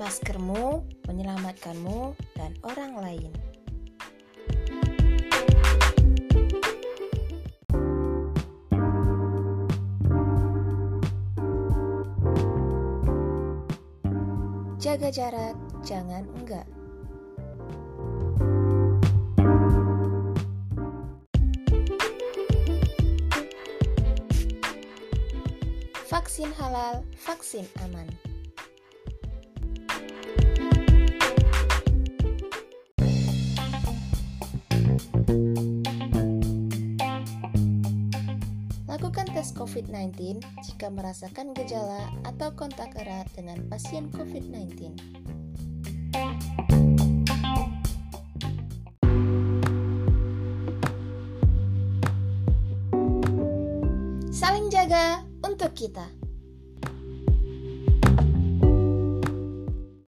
Maskermu menyelamatkanmu dan orang lain. Jaga jarak, jangan enggak. Vaksin halal, vaksin aman. Lakukan tes COVID-19 jika merasakan gejala atau kontak erat dengan pasien COVID-19. Saling jaga untuk kita.